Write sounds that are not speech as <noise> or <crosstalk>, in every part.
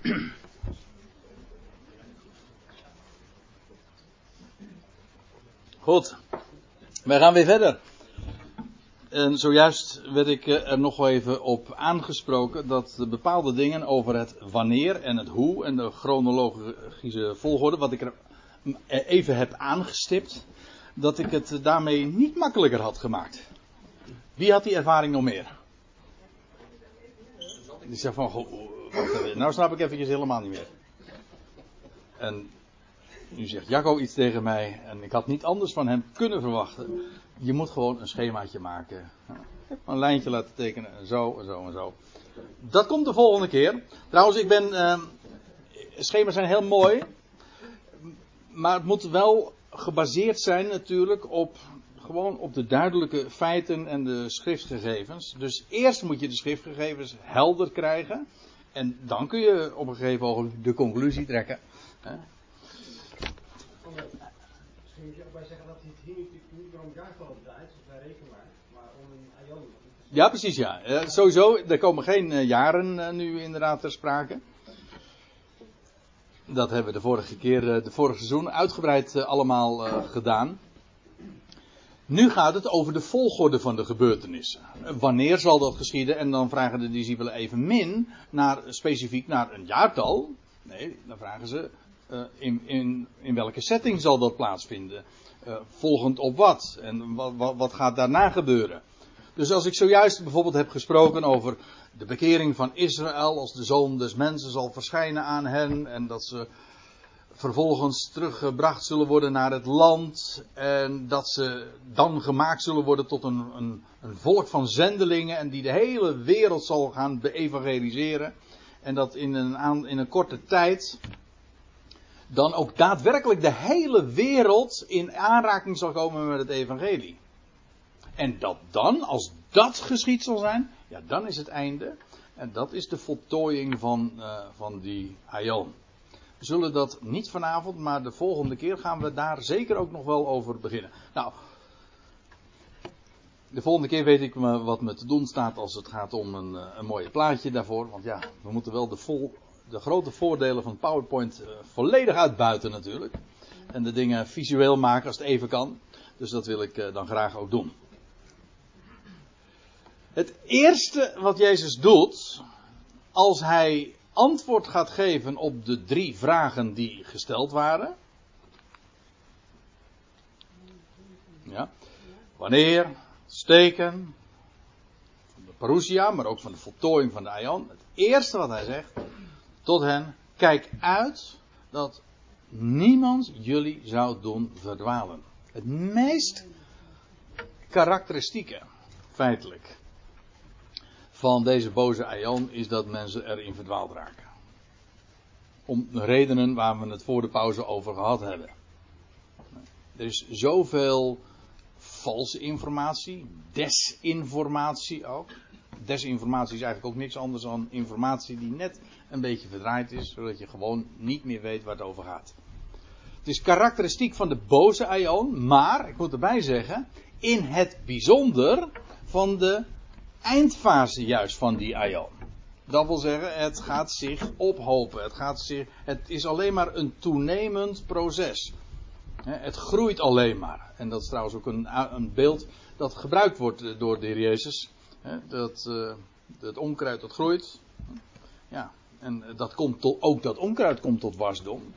<clears throat> Goed, wij gaan weer verder. En zojuist werd ik eh, er nog even op aangesproken dat de bepaalde dingen over het wanneer en het hoe en de chronologische volgorde, wat ik er even heb aangestipt, dat ik het daarmee niet makkelijker had gemaakt. Wie had die ervaring nog meer? Die zegt van, nou snap ik eventjes helemaal niet meer. En nu zegt Jacco iets tegen mij en ik had niet anders van hem kunnen verwachten. Je moet gewoon een schemaatje maken. Een lijntje laten tekenen en zo en zo en zo. Dat komt de volgende keer. Trouwens, ik ben. Uh, schema's zijn heel mooi. Maar het moet wel gebaseerd zijn natuurlijk op. Gewoon op de duidelijke feiten en de schriftgegevens. Dus eerst moet je de schriftgegevens helder krijgen. En dan kun je op een gegeven moment de conclusie trekken. Hè? Zeggen dat niet maar, om. Ja, precies ja. Uh, sowieso, er komen geen uh, jaren uh, nu inderdaad ter sprake. Dat hebben we de vorige keer, de vorige seizoen, uitgebreid allemaal gedaan. Nu gaat het over de volgorde van de gebeurtenissen. Wanneer zal dat geschieden? En dan vragen de discipelen even min naar, specifiek naar een jaartal. Nee, dan vragen ze uh, in, in, in welke setting zal dat plaatsvinden? Uh, volgend op wat? En wat, wat, wat gaat daarna gebeuren? Dus als ik zojuist bijvoorbeeld heb gesproken over de bekering van Israël als de zoon des mensen zal verschijnen aan hen en dat ze vervolgens teruggebracht zullen worden naar het land en dat ze dan gemaakt zullen worden tot een, een, een volk van zendelingen en die de hele wereld zal gaan beevangeliseren en dat in een, in een korte tijd dan ook daadwerkelijk de hele wereld in aanraking zal komen met het evangelie. En dat dan, als dat geschied zal zijn, ja, dan is het einde. En dat is de voltooiing van, uh, van die aion. Zullen dat niet vanavond, maar de volgende keer gaan we daar zeker ook nog wel over beginnen. Nou, de volgende keer weet ik wat me te doen staat als het gaat om een, eh, een mooie plaatje daarvoor. Want ja, we moeten wel de vol, de grote voordelen van PowerPoint uh, volledig uitbuiten natuurlijk. En de dingen visueel maken als het even kan. Dus dat wil ik uh, dan graag ook doen. Het eerste wat Jezus doet, als hij antwoord gaat geven op de drie vragen die gesteld waren. Ja. Wanneer, steken, de parousia, maar ook van de voltooiing van de aion. Het eerste wat hij zegt, tot hen: kijk uit dat niemand jullie zou doen verdwalen. Het meest karakteristieke, feitelijk, van deze boze aion is dat mensen erin verdwaald raken. Om redenen waar we het voor de pauze over gehad hebben. Er is zoveel valse informatie, desinformatie ook desinformatie is eigenlijk ook niks anders dan informatie die net een beetje verdraaid is, zodat je gewoon niet meer weet waar het over gaat. Het is karakteristiek van de boze Aion, maar, ik moet erbij zeggen, in het bijzonder van de eindfase juist van die Aion. Dat wil zeggen, het gaat zich ophopen. Het, gaat zich, het is alleen maar een toenemend proces. Het groeit alleen maar. En dat is trouwens ook een, een beeld dat gebruikt wordt door de heer Jezus dat, dat onkruid dat groeit. Ja, en dat komt ook dat onkruid komt tot wasdom.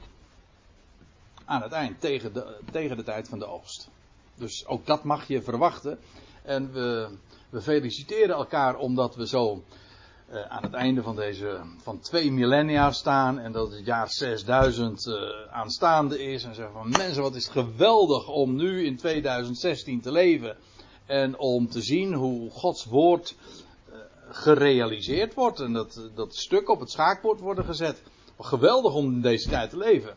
Aan het eind, tegen de, tegen de tijd van de oogst. Dus ook dat mag je verwachten. En we, we feliciteren elkaar omdat we zo uh, aan het einde van deze van twee millennia staan en dat het jaar 6000 uh, aanstaande is en zeggen van mensen wat is het geweldig om nu in 2016 te leven en om te zien hoe Gods woord uh, gerealiseerd wordt. En dat, dat stuk op het schaakbord worden gezet. Geweldig om in deze tijd te leven.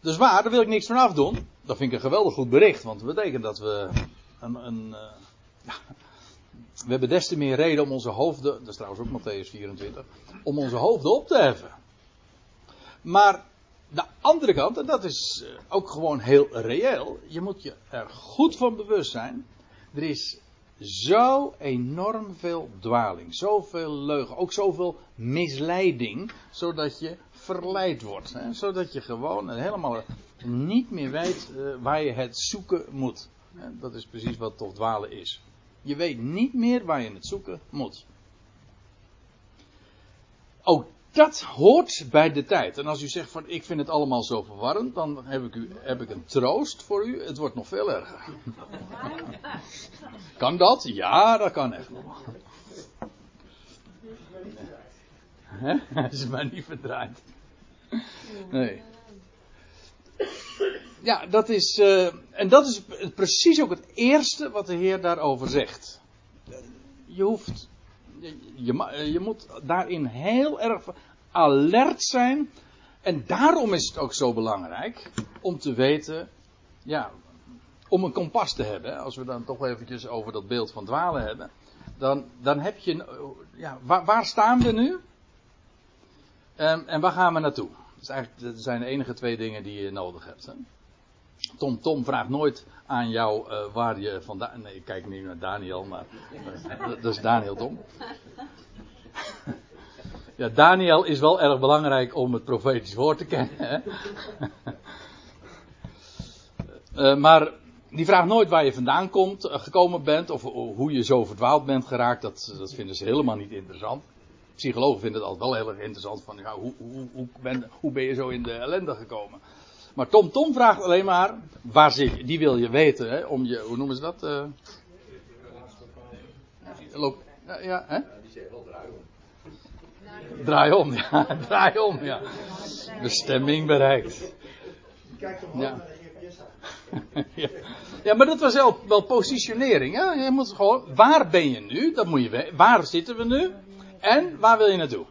Dus waar, daar wil ik niks van afdoen. Dat vind ik een geweldig goed bericht. Want dat betekent dat we een, een we hebben des te meer reden om onze hoofden, dat is trouwens ook Matthäus 24, om onze hoofden op te heffen. Maar de andere kant, en dat is ook gewoon heel reëel, je moet je er goed van bewust zijn er is zo enorm veel dwaling, zoveel leugen, ook zoveel misleiding, zodat je verleid wordt. Hè? Zodat je gewoon helemaal niet meer weet uh, waar je het zoeken moet. Dat is precies wat toch dwalen is. Je weet niet meer waar je het zoeken moet. Ook dat hoort bij de tijd. En als u zegt van ik vind het allemaal zo verwarrend, dan heb ik, u, heb ik een troost voor u. Het wordt nog veel erger. <laughs> kan dat? Ja, dat kan echt nog. <laughs> Het is maar niet verdraaid. Nee. Ja, dat is. Uh, en dat is precies ook het eerste wat de Heer daarover zegt. Je hoeft. Je, je, moet daarin heel erg alert zijn. En daarom is het ook zo belangrijk om te weten. Ja, om een kompas te hebben. Als we dan toch eventjes over dat beeld van dwalen hebben. Dan, dan heb je. Ja, waar, staan we nu? Um, en waar gaan we naartoe? Dat, is eigenlijk, dat zijn de enige twee dingen die je nodig hebt. Hè? Tom Tom vraagt nooit aan jou uh, waar je vandaan. Nee, ik kijk niet naar Daniel, maar. Uh, dat is Daniel Tom. <laughs> ja, Daniel is wel erg belangrijk om het profetisch woord te kennen. Hè? uh, <laughs> maar die vraagt nooit waar je vandaan komt, gekomen bent, of hoe je zo verdwaald bent geraakt. Dat, dat vinden ze helemaal niet interessant psychologen vinden het altijd wel heel erg interessant van ja, hoe, hoe, hoe, ben, hoe ben je zo in de ellende gekomen. Maar Tom Tom vraagt alleen maar, waar zit je? Die wil je weten, hè, om je, hoe noemen ze dat? Uh, ja, ja, hè? Die zeggen wel draai om. Draai om, ja, <laughs> draai om, ja. Bestemming bereikt. Kijk toch ja. naar de <laughs> ja. ja, maar dat was wel, wel positionering. Hè? Je moet gewoon, waar ben je nu? Dat moet je weten. Waar zitten we nu? En waar wil je naartoe?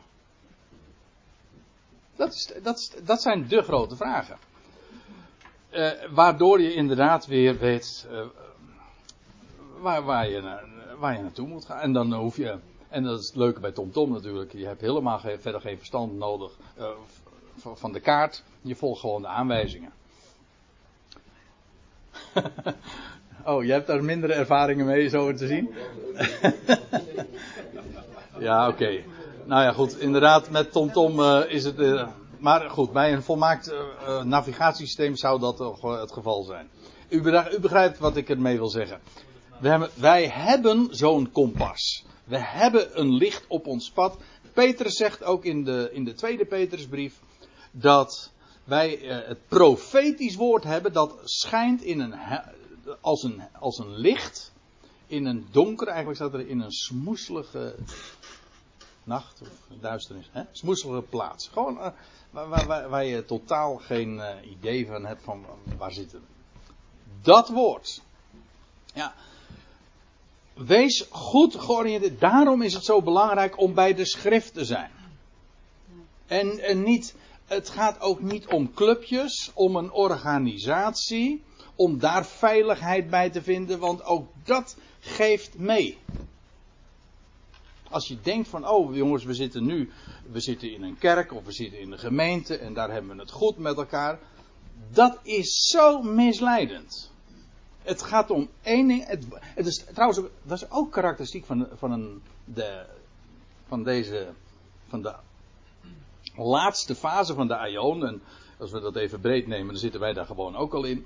Dat, is, dat, is, dat zijn de grote vragen. Uh, waardoor je inderdaad weer weet uh, waar, waar, je waar je naartoe moet gaan. En dan hoef je, en dat is het leuke bij TomTom Tom natuurlijk, je hebt helemaal geen, verder geen verstand nodig uh, van de kaart. Je volgt gewoon de aanwijzingen. <laughs> oh, je hebt daar mindere ervaringen mee, zo te zien. <laughs> Ja, oké. Nou ja, goed. Inderdaad, met TomTom uh, is het. Maar goed, bij een volmaakt uh, navigatiesysteem zou dat toch het geval zijn. U, begrijpt wat ik ermee wil zeggen. We wij hebben zo'n kompas. We hebben een licht op ons pad. Petrus zegt ook in de, in de tweede Petrusbrief dat wij het profetisch woord hebben dat schijnt in een, als, een, als een licht in een donker, eigenlijk staat er in een smoeselige nacht of duisternis, hè? smoeselige plaats. Gewoon waar, waar, waar, je totaal geen uh, idee van hebt van waar zitten we. Dat woord. Ja. Wees goed georiënteerd. Daarom is het zo belangrijk om bij de schrift te zijn. En, en niet, het gaat ook niet om clubjes, om een organisatie, om daar veiligheid bij te vinden, want ook dat geeft mee. Als je denkt van, oh jongens, we zitten nu, we zitten in een kerk of we zitten in een gemeente en daar hebben we het goed met elkaar. Dat is zo misleidend. Het gaat om één ding. Het, het is trouwens, ook, dat is ook karakteristiek van, van, een, de, van deze, van de laatste fase van de Aion. En als we dat even breed nemen, dan zitten wij daar gewoon ook al in.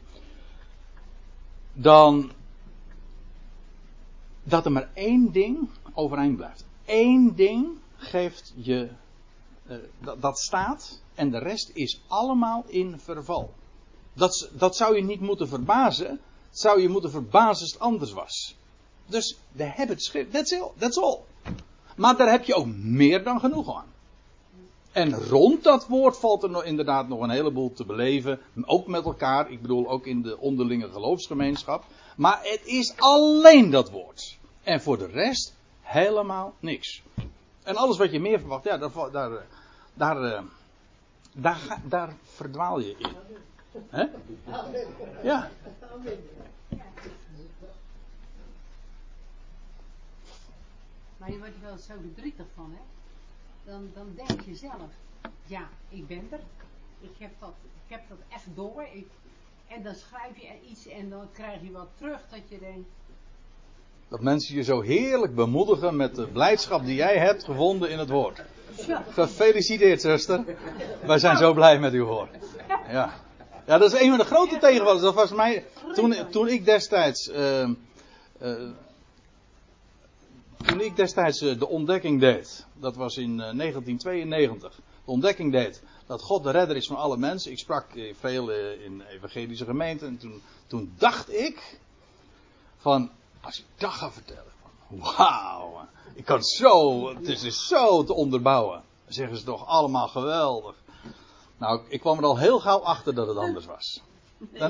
Dan dat er maar één ding overeind blijft. Eén ding geeft je, uh, dat, staat en de rest is allemaal in verval. Dat, dat zou je niet moeten verbazen. Zou je moeten verbazen als het anders was. Dus hebben het schrift, that's all, that's all. Maar daar heb je ook meer dan genoeg aan. En rond dat woord valt er inderdaad nog een heleboel te beleven. Ook met elkaar, ik bedoel ook in de onderlinge geloofsgemeenschap. Maar het is alleen dat woord. En voor de rest helemaal niks. En alles wat je meer verwacht, ja, daar, daar, daar, eh, daar, verdwaal je in. Ja. Maar je wordt er wel zo verdrietig van, hè? Dan, dan denk je zelf, ja, ik ben er. Ik heb dat, ik heb dat echt door. Ik, en dan schrijf je er iets en dan krijg je wat terug dat je denkt, Dat mensen je zo heerlijk bemoedigen met de blijdschap die jij hebt gevonden in het woord. Gefeliciteerd, zuster. Wij zijn zo blij met u hoor. Ja. Ja, dat is een van de grote tegenvallers. Dat was mij, toen, toen ik destijds, eh, eh, toen ik destijds eh, de ontdekking deed, dat was in eh, 1992, de ontdekking deed dat God de redder is van alle mensen. Ik sprak veel in evangelische gemeenten en toen, toen dacht ik van, als ik dat ga vertellen, van, wauw, ik kan het zo, het is dus zo te onderbouwen. Dan zeggen ze toch allemaal geweldig. Nou, ik kwam er al heel gauw achter dat het anders was.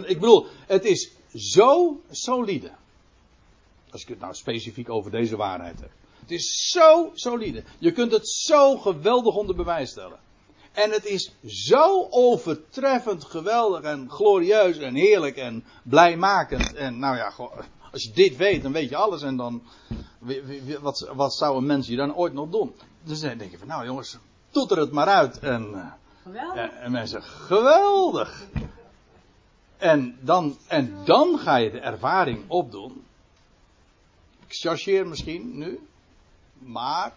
Ik bedoel, het is zo solide. Als ik het nou specifiek over deze waarheid heb. Het is zo solide. Je kunt het zo geweldig onder bewijs stellen. En het is zo overtreffend geweldig en glorieus en heerlijk en blijmakend. En nou ja, als je dit weet, dan weet je alles. En dan, wat, wat zou een mens hier dan ooit nog doen? Dus dan denk je van, nou jongens, toeter het maar uit. En, eh, Geweldig. en, en mensen, geweldig. En dan, en dan ga je de ervaring opdoen. Ik chargeer misschien nu. Maar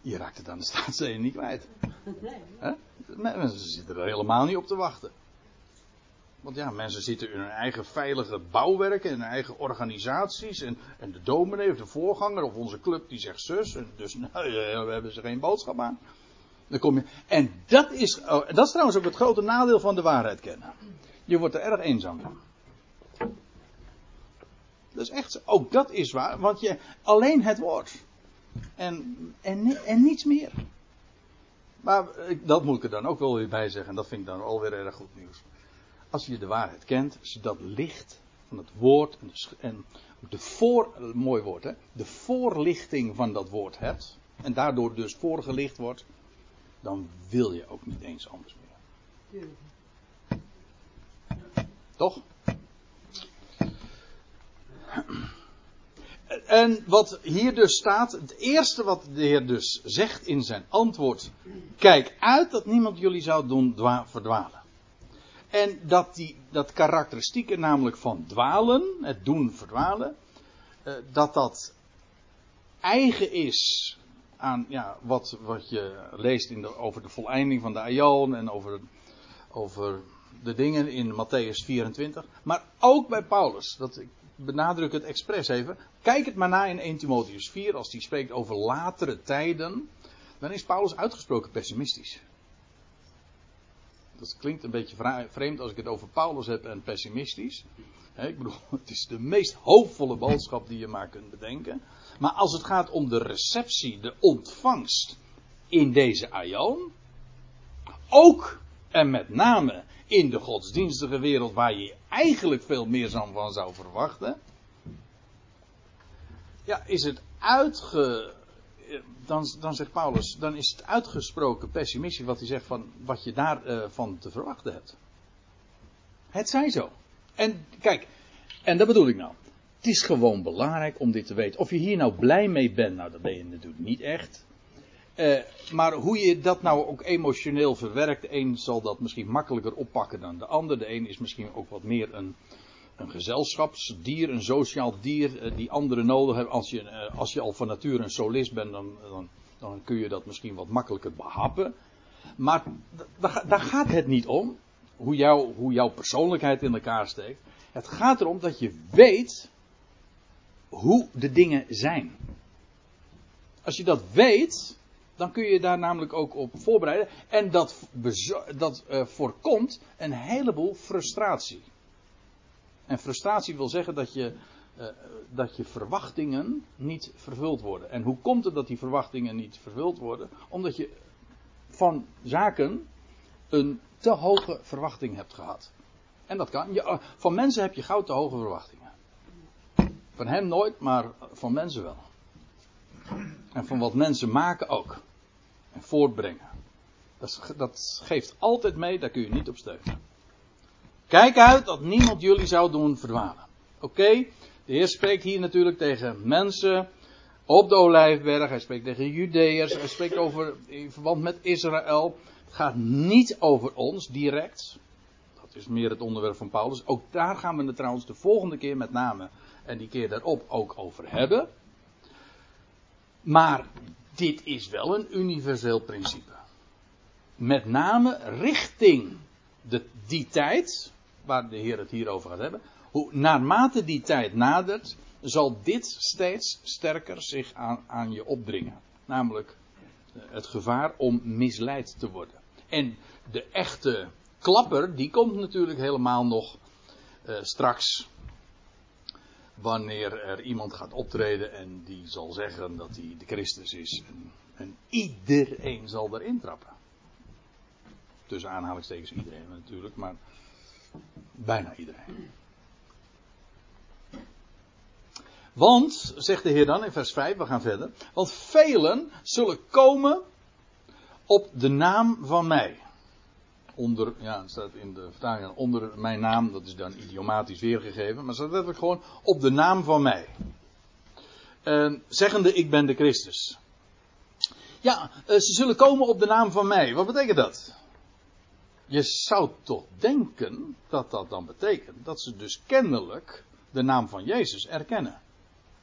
je raakt het aan de staatszee niet kwijt. <laughs> Nee. Mensen zitten er helemaal niet op te wachten. Want ja, mensen zitten in hun eigen veilige bouwwerken, in hun eigen organisaties. En, en de dominee of de voorganger of onze club die zegt zus. Dus <laughs> nou, ja, we hebben ze geen boodschap aan. Dan kom je, en dat is, oh, dat is trouwens ook het grote nadeel van de waarheid kennen. Je wordt er erg eenzaam van. Dat is echt. Ook dat is waar, want je, alleen het woord. En, en, en niets meer. Maar ik- dat moet ik er dan ook wel weer bij zeggen. En dat vind ik dan alweer erg goed nieuws. Als je de waarheid kent, als je dat licht van het woord en de, en de voor, eh, mooi woord hè, de voorlichting van dat woord hebt. En daardoor dus voorgelicht wordt. Dan wil je ook niet eens anders meer. Toch? En wat hier dus staat, het eerste wat de Heer dus zegt in zijn antwoord, kijk uit dat niemand jullie zou doen dwa- verdwalen. En dat die, dat karakteristieke namelijk van dwalen, het doen verdwalen, eh, dat dat eigen is aan ja, wat, wat je leest in de, over de voleinding van de Aion en over, over de dingen in Matthäus 24. Maar ook bij Paulus, dat, ik benadruk het expres even. Kijk het maar na in 1 Timotheus 4, als hij spreekt over latere tijden. Dan is Paulus uitgesproken pessimistisch. Dat klinkt een beetje vreemd als ik het over Paulus heb en pessimistisch. Ik bedoel, <laughs> het is de meest hoopvolle boodschap die je maar kunt bedenken. Maar als het gaat om de receptie, de ontvangst in deze aion. Ook en met name in de godsdienstige wereld waar je eigenlijk veel meer van zou verwachten. Ja, is het uitge. Dan, dan zegt Paulus, dan is het uitgesproken pessimistisch wat hij zegt van wat je daarvan van te verwachten hebt. Het zij zo. En kijk, en dat bedoel ik nou. Het is gewoon belangrijk om dit te weten. Of je hier nou blij mee bent, nou dat ben je natuurlijk niet echt. Eh, maar hoe je dat nou ook emotioneel verwerkt, de een zal dat misschien makkelijker oppakken dan de ander. De een is misschien ook wat meer een, een gezelschapsdier, een sociaal dier, eh, die anderen nodig hebben. Als je, eh, als je al van nature een solist bent, dan, dan, dan kun je dat misschien wat makkelijker behappen. Maar daar, gaat het niet om, hoe, jou, hoe jouw persoonlijkheid in elkaar steekt. Het gaat erom dat je weet hoe de dingen zijn. Als je dat weet, dan kun je daar namelijk ook op voorbereiden. En dat, dat eh, voorkomt een heleboel frustratie. En frustratie wil zeggen dat je, eh, dat je verwachtingen niet vervuld worden. En hoe komt het dat die verwachtingen niet vervuld worden? Omdat je van zaken een te hoge verwachting hebt gehad. En dat kan. Je, van mensen heb je gauw te hoge verwachtingen. Van hem nooit, maar van mensen wel. En van wat mensen maken ook. En voortbrengen. Dat, dat geeft altijd mee, daar kun je niet op steunen. Kijk uit dat niemand jullie zou doen verdwalen. Oké, de Heer spreekt hier natuurlijk tegen mensen op de Olijfberg. Hij spreekt tegen Judeërs. Hij spreekt over in verband met Israël. Het gaat niet over ons direct. Dat is meer het onderwerp van Paulus. Ook daar gaan we het trouwens de volgende keer met name en die keer daarop ook over hebben. Maar dit is wel een universeel principe. Met name richting de, die tijd, waar de Heer het hier over gaat hebben. Hoe, naarmate die tijd nadert, zal dit steeds sterker zich aan, aan je opdringen. Namelijk eh, het gevaar om misleid te worden. En de echte klapper, die komt natuurlijk helemaal nog uh, straks. Wanneer er iemand gaat optreden en die zal zeggen dat hij de Christus is. En, en iedereen zal erin trappen. Tussen aanhalingstekens iedereen natuurlijk, maar bijna iedereen. Want, zegt de Heer dan in vers 5, we gaan verder. Want velen zullen komen op de naam van mij. Onder, ja, het staat in de vertaling onder mijn naam, dat is dan idiomatisch weergegeven, maar staat letterlijk gewoon op de naam van mij. Uh, zeggende, ik ben de Christus. Ja, uh, ze zullen komen op de naam van mij. Wat betekent dat? Je zou toch denken dat dat dan betekent dat ze dus kennelijk de naam van Jezus erkennen.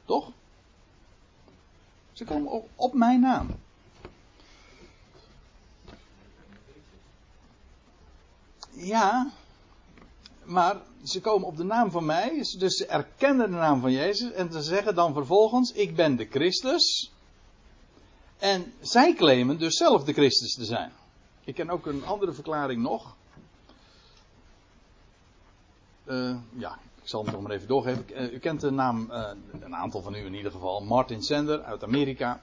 Toch? Ze komen op, mijn naam. Ja, maar ze komen op de naam van mij, dus ze erkennen de naam van Jezus en ze zeggen dan vervolgens: Ik ben de Christus. En zij claimen dus zelf de Christus te zijn. Ik ken ook een andere verklaring nog. Uh, ja, ik zal hem nog maar even doorgeven. Uh, u kent de naam, uh, een aantal van u in ieder geval, Martin Sender uit Amerika.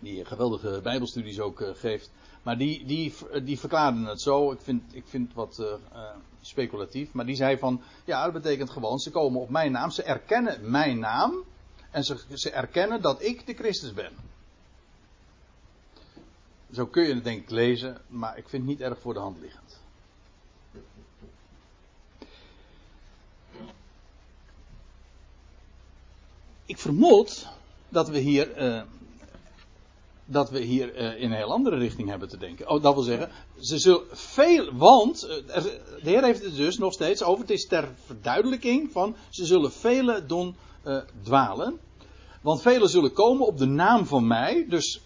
Die geweldige Bijbelstudies ook geeft. Maar die, die, die verklaarde het zo. Ik vind, ik vind wat speculatief. Maar die zei van, ja, dat betekent gewoon, ze komen op mijn naam. Ze erkennen mijn naam. En ze, ze erkennen dat ik de Christus ben. Zo kun je het denk ik lezen, maar ik vind het niet erg voor de hand liggend. Ik vermoed dat we hier, uh, dat we hier uh, in een heel andere richting hebben te denken. Oh, dat wil zeggen, ze zullen veel, want uh, de Heer heeft het dus nog steeds over, het is ter verduidelijking van, ze zullen velen doen dwalen. Want velen zullen komen op de naam van mij, dus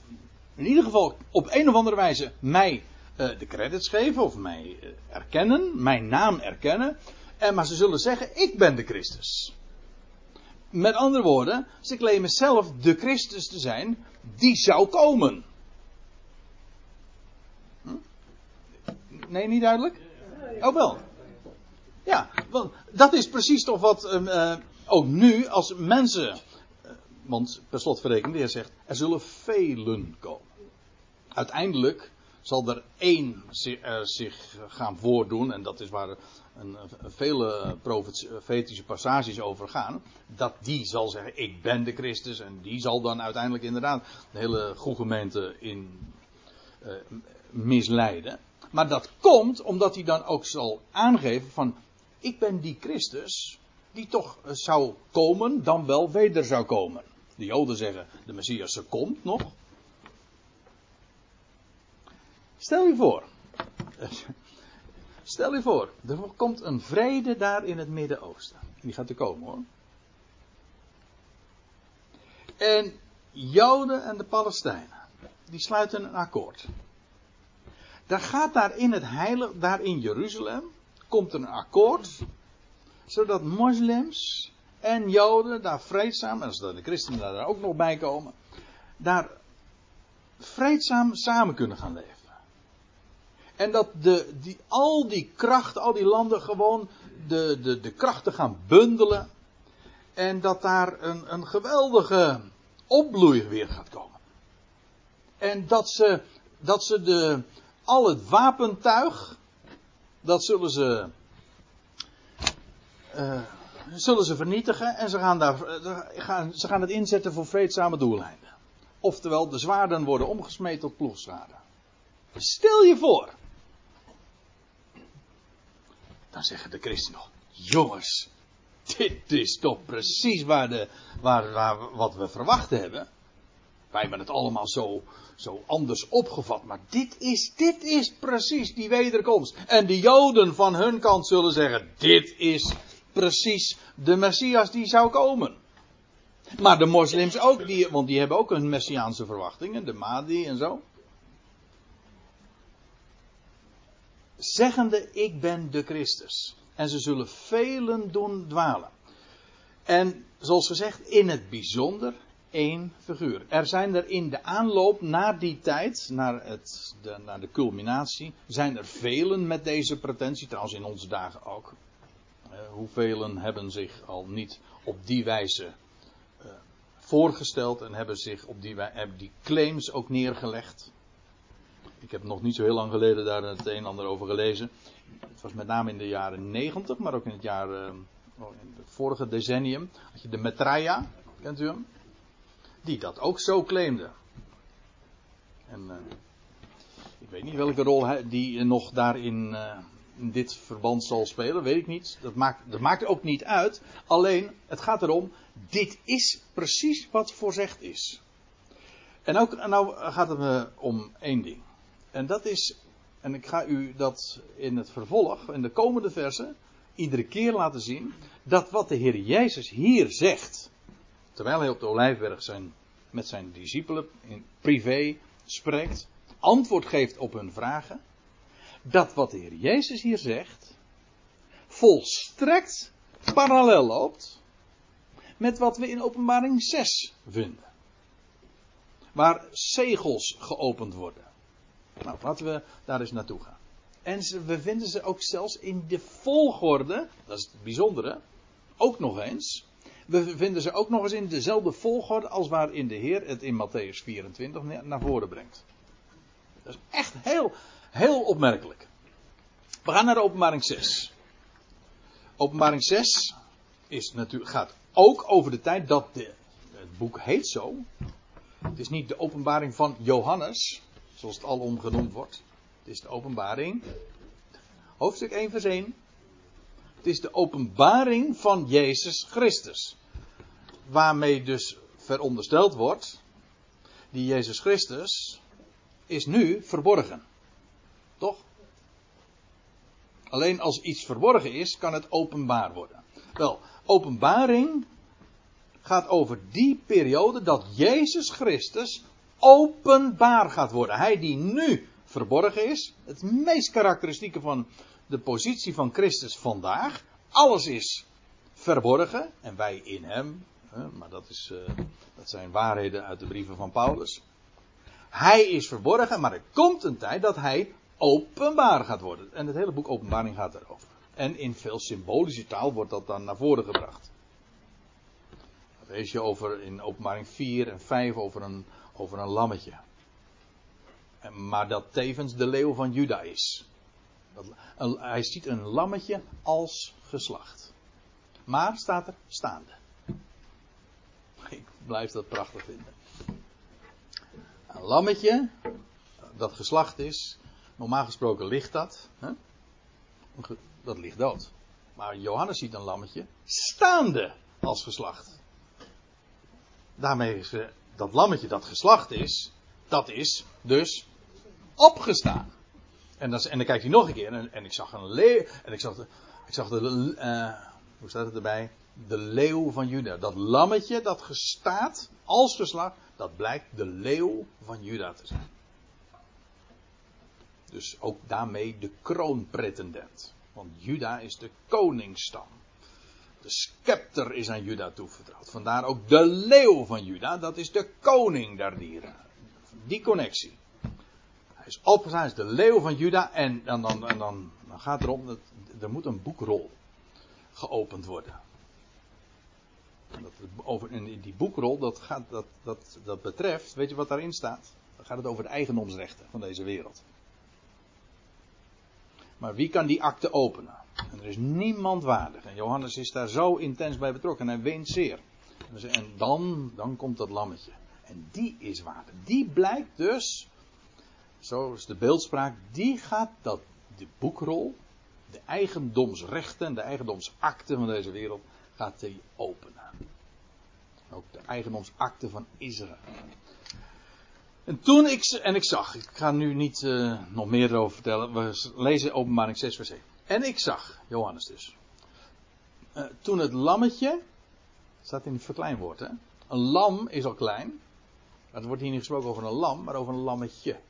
in ieder geval op een of andere wijze mij uh, de credits geven of mij uh, erkennen, mijn naam erkennen. En, maar ze zullen zeggen, ik ben de Christus. Met andere woorden, ze claimen zelf de Christus te zijn die zou komen. Hm? Nee, niet duidelijk? Oh wel. Ja, want dat is precies toch wat uh, ook nu als mensen want per slotverrekening, de Heer zegt, er zullen velen komen. Uiteindelijk zal er één zich gaan voordoen, en dat is waar een, vele profetische passages over gaan. Dat die zal zeggen, ik ben de Christus, en die zal dan uiteindelijk inderdaad de hele gemeente in uh, misleiden. Maar dat komt omdat hij dan ook zal aangeven van, ik ben die Christus, die toch zou komen, dan wel weder zou komen. De Joden zeggen, de Messias komt nog. Stel je voor. Stel je voor, er komt een vrede daar in het Midden-Oosten. Die gaat er komen hoor. En Joden en de Palestijnen, die sluiten een akkoord. Daar gaat daar in het heilig, daar in Jeruzalem, komt een akkoord, zodat moslims en Joden daar vreedzaam, en zodat de christenen daar ook nog bij komen, daar vreedzaam samen kunnen gaan leven. En dat de, die, al die krachten, al die landen gewoon de, de, de krachten gaan bundelen. En dat daar een, een geweldige opbloei weer gaat komen. En dat ze, dat ze de, al het wapentuig, dat zullen ze, uh, zullen ze vernietigen en ze gaan, daar, uh, gaan, ze gaan het inzetten voor vreedzame doeleinden. Oftewel, de zwaarden worden omgesmeed tot ploegzwaarden. Stel je voor dan zeggen de christenen nog, jongens, dit is toch precies waar de, waar, waar, wat we verwacht hebben. Wij hebben het allemaal zo, zo anders opgevat. Maar dit is, dit is precies die wederkomst. En de Joden van hun kant zullen zeggen: dit is precies de Messias die zou komen. Maar de moslims ook, die, want die hebben ook hun messiaanse verwachtingen, de Mahdi en zo. Zeggende, ik ben de Christus. En ze zullen velen doen dwalen. En zoals gezegd, in het bijzonder één figuur. Er zijn er in de aanloop naar die tijd, naar, het, de, naar de culminatie, zijn er velen met deze pretentie, trouwens in onze dagen ook. Uh, hoeveel hebben zich al niet op die wijze uh, voorgesteld en hebben zich op die, hebben die claims ook neergelegd. Ik heb nog niet zo heel lang geleden daar het een en ander over gelezen. Het was met name in de jaren 90, maar ook in het jaar, uh, in het vorige decennium. Had je de Metraia, kent u hem? Die dat ook zo claimde. En uh, ik weet niet welke rol die nog daarin in dit verband zal spelen, weet ik niet. Dat maakt, dat maakt ook niet uit. Alleen, het gaat erom, dit is precies wat voorzegd is. En ook, nou gaat het me om één ding. En dat is, en ik ga u dat in het vervolg, in de komende versen, iedere keer laten zien, dat wat de Heer Jezus hier zegt, terwijl hij op de Olijfberg zijn, met zijn discipelen in privé spreekt, antwoord geeft op hun vragen, dat wat de Heer Jezus hier zegt, volstrekt parallel loopt met wat we in openbaring 6 vinden. Waar zegels geopend worden. Nou, laten we daar eens naartoe gaan. En we vinden ze ook zelfs in de volgorde, dat is het bijzondere, ook nog eens. We vinden ze ook nog eens in dezelfde volgorde als waarin de Heer het in Matthäus 24 naar voren brengt. Dat is echt heel, heel opmerkelijk. We gaan naar de openbaring 6. Openbaring 6 is natuurlijk, gaat ook over de tijd dat het boek heet zo. Het is niet de openbaring van Johannes, zoals het alom genoemd wordt. Het is de openbaring. Hoofdstuk 1 vers 1. Het is de openbaring van Jezus Christus. Waarmee dus verondersteld wordt, die Jezus Christus is nu verborgen. Toch? Alleen als iets verborgen is, kan het openbaar worden. Wel, openbaring gaat over die periode dat Jezus Christus openbaar gaat worden. Hij die nu verborgen is. Het meest karakteristieke van de positie van Christus vandaag. Alles is verborgen en wij in hem. Maar dat, is, dat zijn waarheden uit de brieven van Paulus. Hij is verborgen, maar er komt een tijd dat hij openbaar gaat worden. En het hele boek Openbaring gaat erover. En in veel symbolische taal wordt dat dan naar voren gebracht. Dat lees je over in Openbaring 4 en 5 over een, over een lammetje. Maar dat tevens de leeuw van Juda is. Hij ziet een lammetje als geslacht. Maar staat er staande. Ik blijf dat prachtig vinden. Een lammetje dat geslacht is. Normaal gesproken ligt dat. Hè? Dat ligt dood. Maar Johannes ziet een lammetje staande als geslacht. Daarmee is dat lammetje dat geslacht is, dat is dus opgestaan. En, en dan kijkt hij nog een keer en, en ik zag een leeuw. En ik zag de, ik zag de uh, hoe staat het erbij? De leeuw van Juda. Dat lammetje dat gestaat als geslacht, dat blijkt de leeuw van Juda te zijn. Dus ook daarmee de kroonpretendent. Want Juda is de koningsstam. De scepter is aan Juda toevertrouwd. Vandaar ook de leeuw van Juda, dat is de koning der dieren. Die connectie. Hij is opgestaan, is de leeuw van Juda. En, en, dan, en dan, dan gaat erom, dat, er moet een boekrol geopend worden. En dat, over, in die boekrol, dat, gaat, dat, dat, dat betreft, weet je wat daarin staat? Dan gaat het over de eigendomsrechten van deze wereld. Maar wie kan die akte openen? En er is niemand waardig. En Johannes is daar zo intens bij betrokken. En hij weent zeer. En dan, dan komt dat lammetje. En die is waardig. Die blijkt dus, zo is de beeldspraak, die gaat dat, de boekrol, de eigendomsrechten, de eigendomsakte van deze wereld, gaat die openen. Ook de eigendomsakte van Israël. En toen ik, en ik zag, ik ga nu niet uh, nog meer erover vertellen, we lezen openbaring 6 vers 1. En ik zag, Johannes dus, uh, toen het lammetje, staat in het verkleinwoord hè, een lam is al klein, het wordt hier niet gesproken over een lam, maar over een lammetje.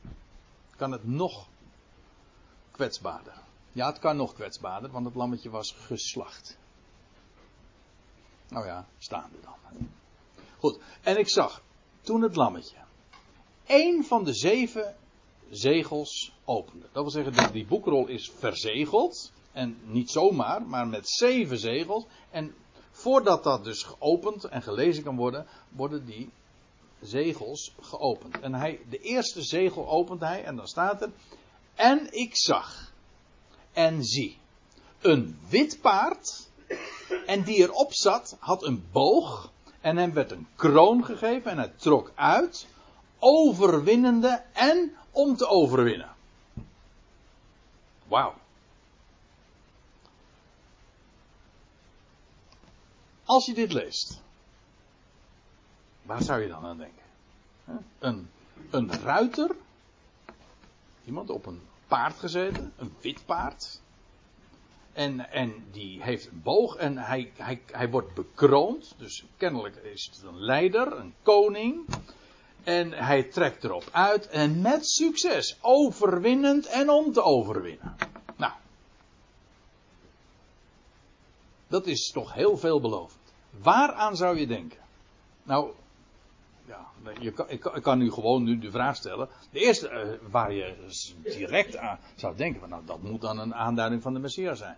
Kan het nog kwetsbaarder? Ja, het kan nog kwetsbaarder, want het lammetje was geslacht. Nou ja, staande dan. Goed, en ik zag toen het lammetje één van de zeven zegels opende. Dat wil zeggen, dat die boekrol is verzegeld. En niet zomaar, maar met zeven zegels. En voordat dat dus geopend en gelezen kan worden, worden die zegels geopend. En hij, de eerste zegel opent hij en dan staat er. En ik zag en zie een wit paard. En die erop zat, had een boog. En hem werd een kroon gegeven en hij trok uit. Overwinnende en om te overwinnen. Wauw. Als je dit leest, waar zou je dan aan denken? Een, een ruiter, iemand op een paard gezeten, een wit paard. En, en die heeft een boog en hij, hij, hij wordt bekroond. Dus kennelijk is het een leider, een koning. En hij trekt erop uit en met succes, overwinnend en om te overwinnen. Nou, dat is toch heel veelbelovend. Waaraan zou je denken? Nou, ja, je kan, ik, kan, nu gewoon nu de vraag stellen. De eerste uh, waar je direct aan zou denken, nou dat moet dan een aanduiding van de Messias zijn.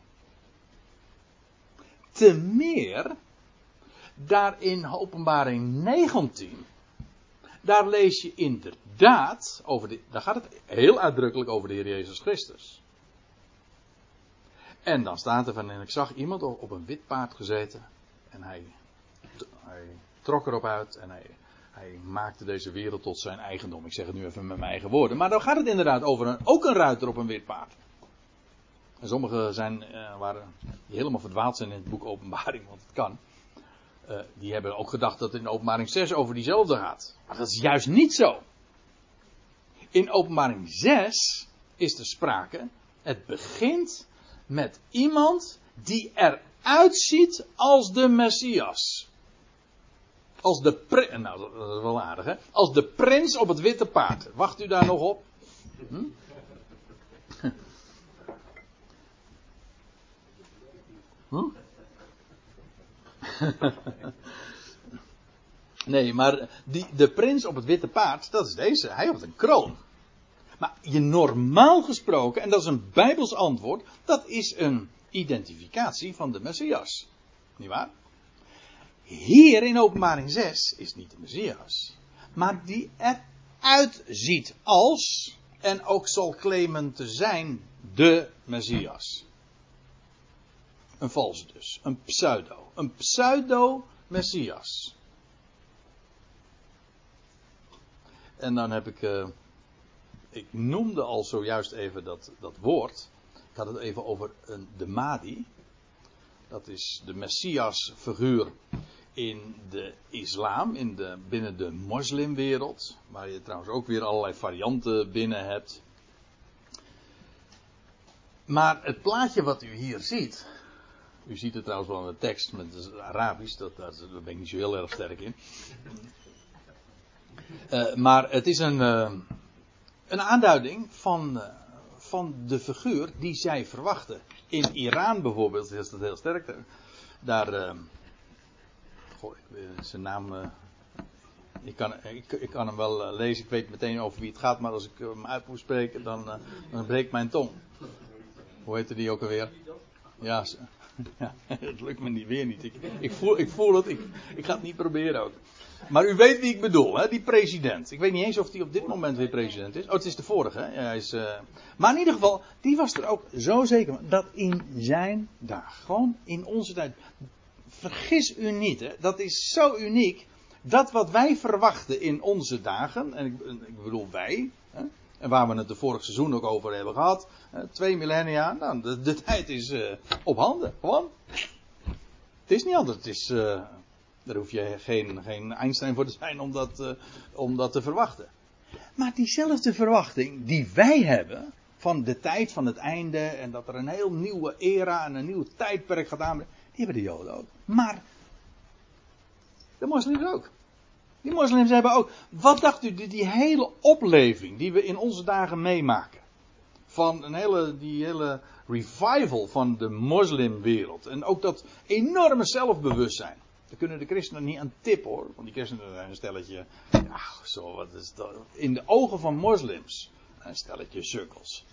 Te meer, daar in openbaring 19, daar lees je inderdaad, over de, daar gaat het heel uitdrukkelijk over de Heer Jezus Christus. En dan staat er van, en ik zag iemand op een wit paard gezeten, en hij, hij trok erop uit en hij hij maakte deze wereld tot zijn eigendom. Ik zeg het nu even met mijn eigen woorden. Maar dan gaat het inderdaad over een, ook een ruiter op een wit paard. En sommigen zijn, uh, waren, helemaal verdwaald zijn in het boek Openbaring, want het kan. Uh, die hebben ook gedacht dat het in Openbaring 6 over diezelfde gaat. Maar dat is juist niet zo. In Openbaring 6 is er sprake. Het begint met iemand die eruit ziet als de Messias. Als de prins, nou dat is wel aardig hè. Als de prins op het witte paard. Wacht u daar nog op? Hm? Hm? <laughs> nee, maar die, de prins op het witte paard, dat is deze. Hij heeft een kroon. Maar je normaal gesproken, en dat is een bijbels antwoord, dat is een identificatie van de Messias. Niet waar? Hier in openbaring 6 is niet de Messias. Maar die eruit ziet als, en ook zal claimen te zijn, de Messias. Een valse dus. Een pseudo. Een pseudo-Messias. En dan heb ik. Uh, ik noemde al zojuist even dat, dat woord. Ik had het even over een, de Mahdi. Dat is de Messias figuur in de islam, in de, binnen de moslimwereld, waar je trouwens ook weer allerlei varianten binnen hebt. Maar het plaatje wat u hier ziet, u ziet het trouwens wel in de tekst met het Arabisch, dat, daar ben ik niet zo heel erg sterk in. Uh, maar het is een, uh, een aanduiding van, uh, van de figuur die zij verwachten. In Iran bijvoorbeeld is dat heel sterk. Daar Goh, zijn naam. Ik, kan, ik, kan hem wel lezen, ik weet meteen over wie het gaat, maar als ik hem uit moet spreken, dan, dan breekt mijn tong. Hoe heette die ook alweer? Ja, ja <laughs> het lukt me niet, weer niet. Ik, ik, voel, ik voel het, ik, ik ga het niet proberen ook. Maar u weet wie ik bedoel, hè? die president. Ik weet niet eens of die op dit moment weer president is. Oh, het is de vorige. Hè? Hij is, uh... Maar in ieder geval, die was er ook zo zeker dat in zijn dag, gewoon in onze tijd, vergis u niet, hè, dat is zo uniek. Dat wat wij verwachten in onze dagen, en ik, ik bedoel wij, en waar we het de vorig seizoen ook over hebben gehad, hè, twee millennia, nou, de, <laughs> tijd is uh, op handen, gewoon. Het is niet anders, het is, uh, daar hoef je geen, geen Einstein voor te zijn om dat, om dat te verwachten. Maar diezelfde verwachting die wij hebben van de tijd van het einde en dat er een heel nieuwe era en een nieuw tijdperk gaat aanbrengen, die hebben de Joden ook. Maar de moslims ook. Die moslims hebben ook. Wat dacht u, die, die hele opleving die we in onze dagen meemaken. Van een hele, die hele revival van de moslimwereld. En ook dat enorme zelfbewustzijn. Daar kunnen de christenen niet aan tippen hoor. Want die christenen zijn een stelletje. Ja, zo, wat is dat? In de ogen van moslims. Een stelletje sukkels.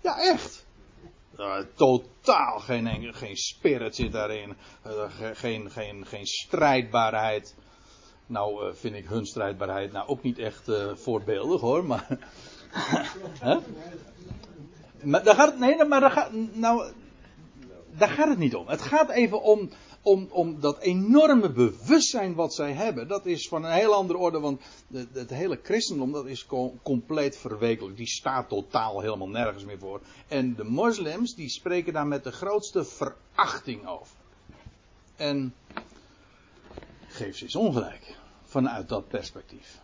Ja, echt. Uh, totaal geen, geen spirit zit daarin. Uh, geen, geen, geen strijdbaarheid. Nou uh, vind ik hun strijdbaarheid nou ook niet echt voorbeeldig hoor. Maar, <laughs> maar daar gaat nee, maar daar gaat, nou, daar gaat het niet om. Het gaat even om om, om dat enorme bewustzijn wat zij hebben, dat is van een heel andere orde, want het hele christendom dat is compleet verwekelijk. Die staat totaal helemaal nergens meer voor. En de moslims die spreken daar met de grootste verachting over. En geef ze eens ongelijk vanuit dat perspectief.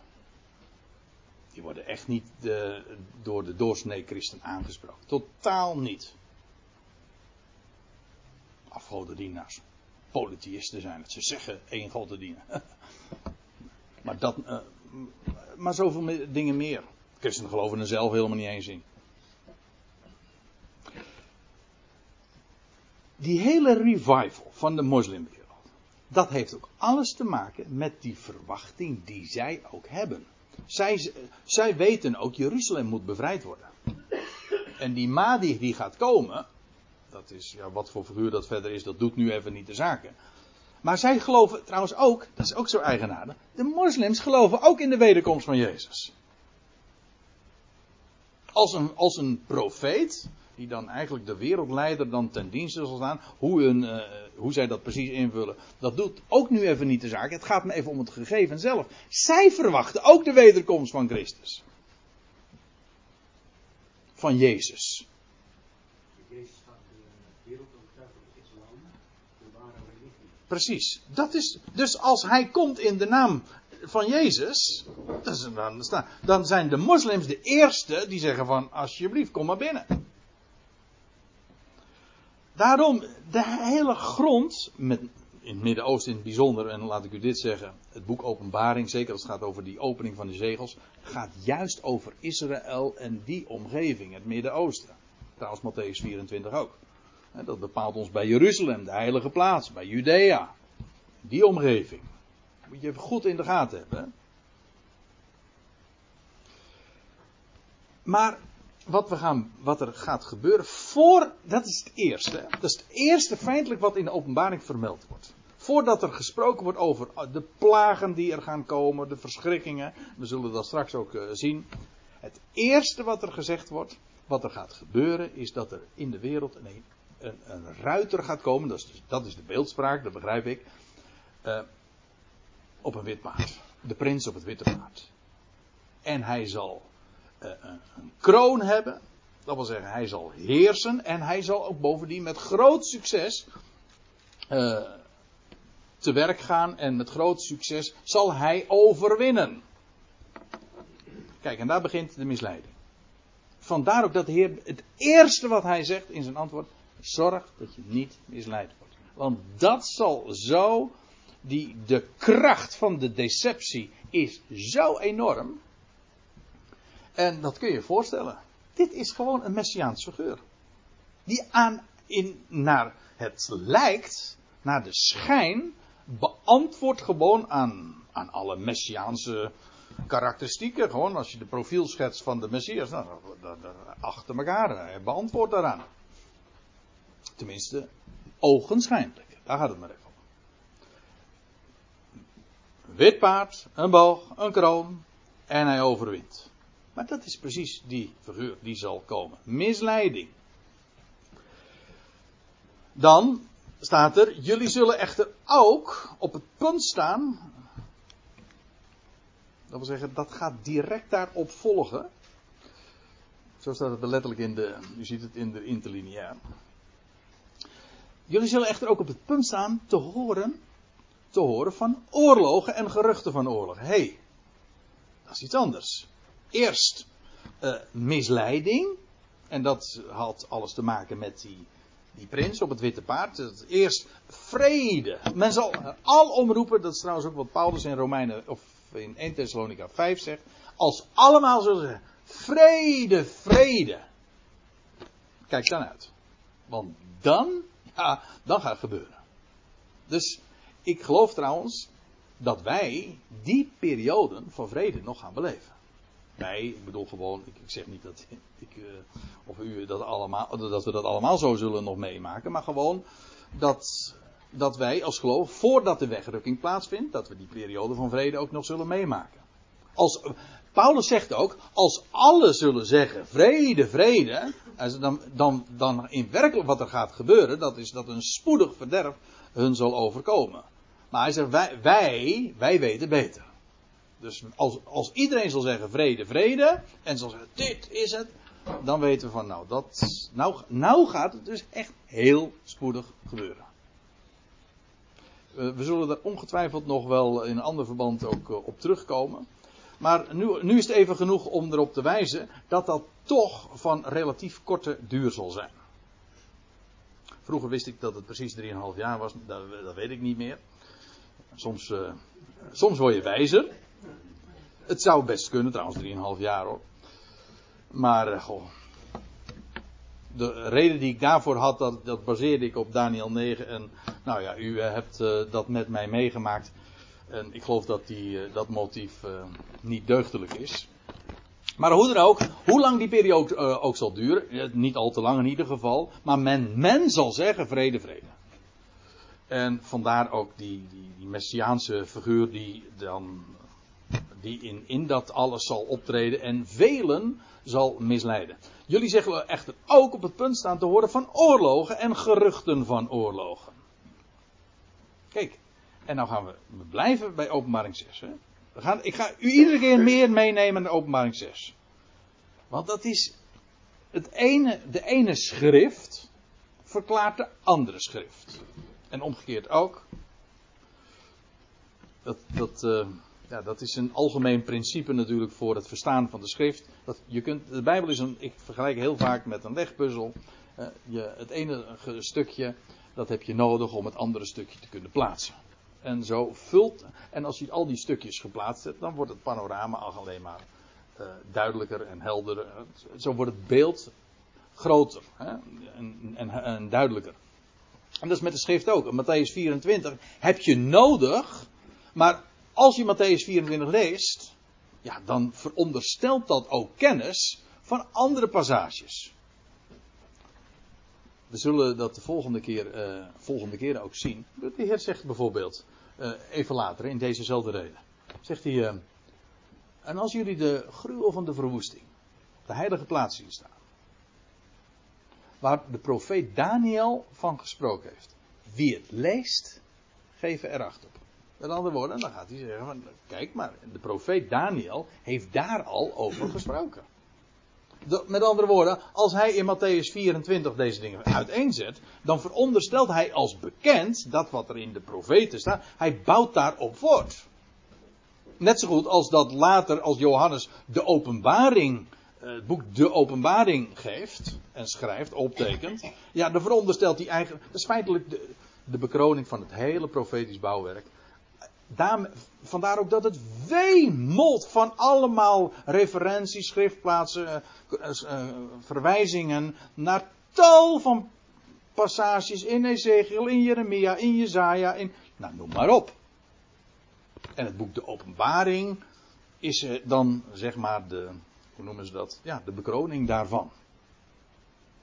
Die worden echt niet de, door de doorsnee christen aangesproken. Totaal niet. Afgodendienaars polytheïsten zijn. Dat ze zeggen één God te dienen. <laughs> maar, dat, uh, maar zoveel dingen meer. Christenen geloven er zelf helemaal niet eens in. Die hele revival van de moslimwereld. Dat heeft ook alles te maken met die verwachting die zij ook hebben. Zij, zij weten ook, Jeruzalem moet bevrijd worden. En die Mahdi die gaat komen, dat is, ja, wat voor figuur dat verder is, dat doet nu even niet de zaken. Maar zij geloven trouwens ook, dat is ook zo eigenaardig, de moslims geloven ook in de wederkomst van Jezus. Als een, als een profeet, die dan eigenlijk de wereldleider dan ten dienste zal staan, hoe, uh, hoe zij dat precies invullen, dat doet ook nu even niet de zaak. Het gaat me even om het gegeven zelf. Zij verwachten ook de wederkomst van Christus. Van Jezus. Precies. Dat is, dus als hij komt in de naam van Jezus, dan zijn de moslims de eerste die zeggen van alsjeblieft kom maar binnen. Daarom de hele grond, met, in het Midden-Oosten in het bijzonder, en laat ik u dit zeggen, het boek Openbaring, zeker als het gaat over die opening van de zegels, gaat juist over Israël en die omgeving, het Midden-Oosten. Trouwens Matthäus 24 ook. Dat bepaalt ons bij Jeruzalem, de heilige plaats, bij Judea. Die omgeving. Moet je even goed in de gaten hebben. Maar wat, we gaan, wat er gaat gebeuren voor, dat is het eerste. Dat is het eerste feitelijk wat in de openbaring vermeld wordt. Voordat er gesproken wordt over de plagen die er gaan komen, de verschrikkingen. We zullen dat straks ook uh, zien. Het eerste wat er gezegd wordt, wat er gaat gebeuren, is dat er in de wereld een een, een ruiter gaat komen, dat is, dus, dat is de beeldspraak, dat begrijp ik, uh, op een wit paard. De prins op het witte paard. En hij zal een, een kroon hebben, dat wil zeggen, hij zal heersen en hij zal ook bovendien met groot succes uh, te werk gaan en met groot succes zal hij overwinnen. Kijk, en daar begint de misleiding. Vandaar ook dat de Heer het eerste wat hij zegt in zijn antwoord: Zorg dat je niet misleid wordt. Want dat zal zo, die, de kracht van de deceptie is zo enorm. En dat kun je je voorstellen. Dit is gewoon een messiaans figuur. Die aan, in, naar het lijkt, naar de schijn, beantwoordt gewoon aan, aan alle messiaanse karakteristieken. Gewoon als je de profielschets van de messias, nou, achter elkaar, beantwoordt daaraan. Tenminste, ogenschijnlijk. Daar gaat het maar even om. Wit paard, een boog, een kroon en hij overwint. Maar dat is precies die figuur die zal komen. Misleiding. Dan staat er, jullie zullen echter ook op het punt staan. Dat wil zeggen, dat gaat direct daarop volgen. Zo staat het letterlijk in de, u ziet het in de interlineair. Jullie zullen echter ook op het punt staan te horen, te horen van oorlogen en geruchten van oorlog. Hé, hey, dat is iets anders. Eerst eh, misleiding. En dat had alles te maken met die, die prins op het witte paard. Eerst vrede. Men zal al omroepen, dat is trouwens ook wat Paulus in Romeinen of in 1 Thessalonica 5 zegt. Als allemaal zullen zeggen, vrede, vrede. Kijk dan uit. Want dan, ja, dan gaat het gebeuren. Dus ik geloof trouwens dat wij die perioden van vrede nog gaan beleven. Wij, ik bedoel gewoon, ik, zeg niet dat <laughs> ik, uh, of u dat, allemaal, dat we dat allemaal zo zullen nog meemaken, maar gewoon dat, dat wij als geloof, voordat de wegrukking plaatsvindt, dat we die periode van vrede ook nog zullen meemaken. Als, Paulus zegt ook, als alle zullen zeggen vrede, vrede, dan, dan, dan in werkelijk wat er gaat gebeuren, dat is dat een spoedig verderf hun zal overkomen. Maar hij zegt, wij, wij weten beter. Dus als, als iedereen zal zeggen vrede, vrede, en zal zeggen dit is het, dan weten we van nou, dat, nou, nou gaat het dus echt heel spoedig gebeuren. we zullen daar ongetwijfeld nog wel in een ander verband ook eh, op terugkomen. Maar nu, nu is het even genoeg om erop te wijzen dat dat toch van relatief korte duur zal zijn. Vroeger wist ik dat het precies 3,5 jaar was, dat, dat, weet ik niet meer. Soms, uh, soms word je wijzer. Het zou best kunnen, trouwens 3,5 jaar hoor. Maar, uh, goh. De reden die ik daarvoor had, dat, dat baseerde ik op Daniel 9. En nou ja, u uh, hebt dat met mij meegemaakt. En ik geloof dat die, dat motief niet deugdelijk is. Maar hoe dan ook, hoe lang die periode uh, ook zal duren, niet al te lang in ieder geval, maar men, men zal zeggen vrede, vrede. En vandaar ook die, die, die messiaanse figuur die dan die in, in dat alles zal optreden en velen zal misleiden. Jullie zeggen echter ook op het punt staan te horen van oorlogen en geruchten van oorlogen. Kijk, en nou gaan we, we blijven bij openbaring 6. Hè? We gaan, ik ga u iedere keer meer meenemen naar openbaring 6. Want dat is het ene, de ene schrift verklaart de andere schrift. En omgekeerd ook. Dat, dat, uh, ja, dat is een algemeen principe natuurlijk voor het verstaan van de schrift. Dat je kunt, de Bijbel is een, ik vergelijk heel vaak met een legpuzzel. Uh, je, het ene stukje, dat heb je nodig om het andere stukje te kunnen plaatsen en zo vult. En als je al die stukjes geplaatst hebt, dan wordt het panorama al alleen maar uh, duidelijker en helderder. Zo wordt het beeld groter hè? En, en, en, duidelijker. En dat is met de schrift ook. In Matthäus 24 heb je nodig, maar als je Matthäus 24 leest, ja, dan veronderstelt dat ook kennis van andere passages. We zullen dat de volgende keer, uh, volgende keer ook zien. De Heer zegt bijvoorbeeld, uh, even later in dezezelfde reden, zegt hij, uh, en als jullie de gruwel van de verwoesting, de heilige plaats zien staan, waar de profeet Daniel van gesproken heeft, wie het leest, geven er acht op. Met andere woorden, dan gaat hij zeggen, kijk maar, de profeet Daniel heeft daar al over gesproken met andere woorden, als hij in Matthäus 24 deze dingen uiteenzet, dan veronderstelt hij als bekend dat wat er in de profeten staat, hij bouwt daarop voort. Net zo goed als dat later, als Johannes de openbaring, eh, het boek De Openbaring geeft en schrijft, optekent, ja, dan veronderstelt hij eigenlijk, dat is feitelijk de, de bekroning van het hele profetisch bouwwerk daar, vandaar ook dat het wemelt van allemaal referenties, schriftplaatsen, uh, verwijzingen naar tal van passages in Ezekiel, in Jeremia, in Jezaja, in, nou noem maar op. En het boek De Openbaring is dan zeg maar de, hoe noemen ze dat? Ja, de bekroning daarvan.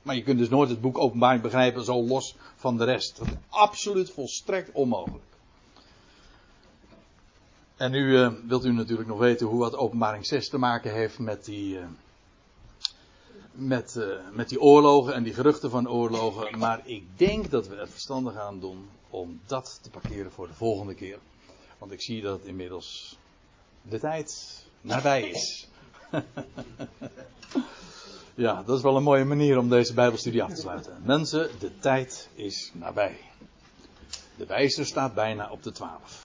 Maar je kunt dus nooit het boek Openbaring begrijpen zo los van de rest. Dat is absoluut volstrekt onmogelijk. En nu uh, wilt u natuurlijk nog weten hoe wat openbaring 6 te maken heeft met die, uh, met, uh, met die oorlogen en die geruchten van oorlogen. Maar ik denk dat we het verstandig aan doen om dat te parkeren voor de volgende keer. Want ik zie dat inmiddels de tijd nabij is. <laughs> ja, dat is wel een mooie manier om deze Bijbelstudie af te sluiten. Mensen, de tijd is nabij. De wijzer staat bijna op de twaalf.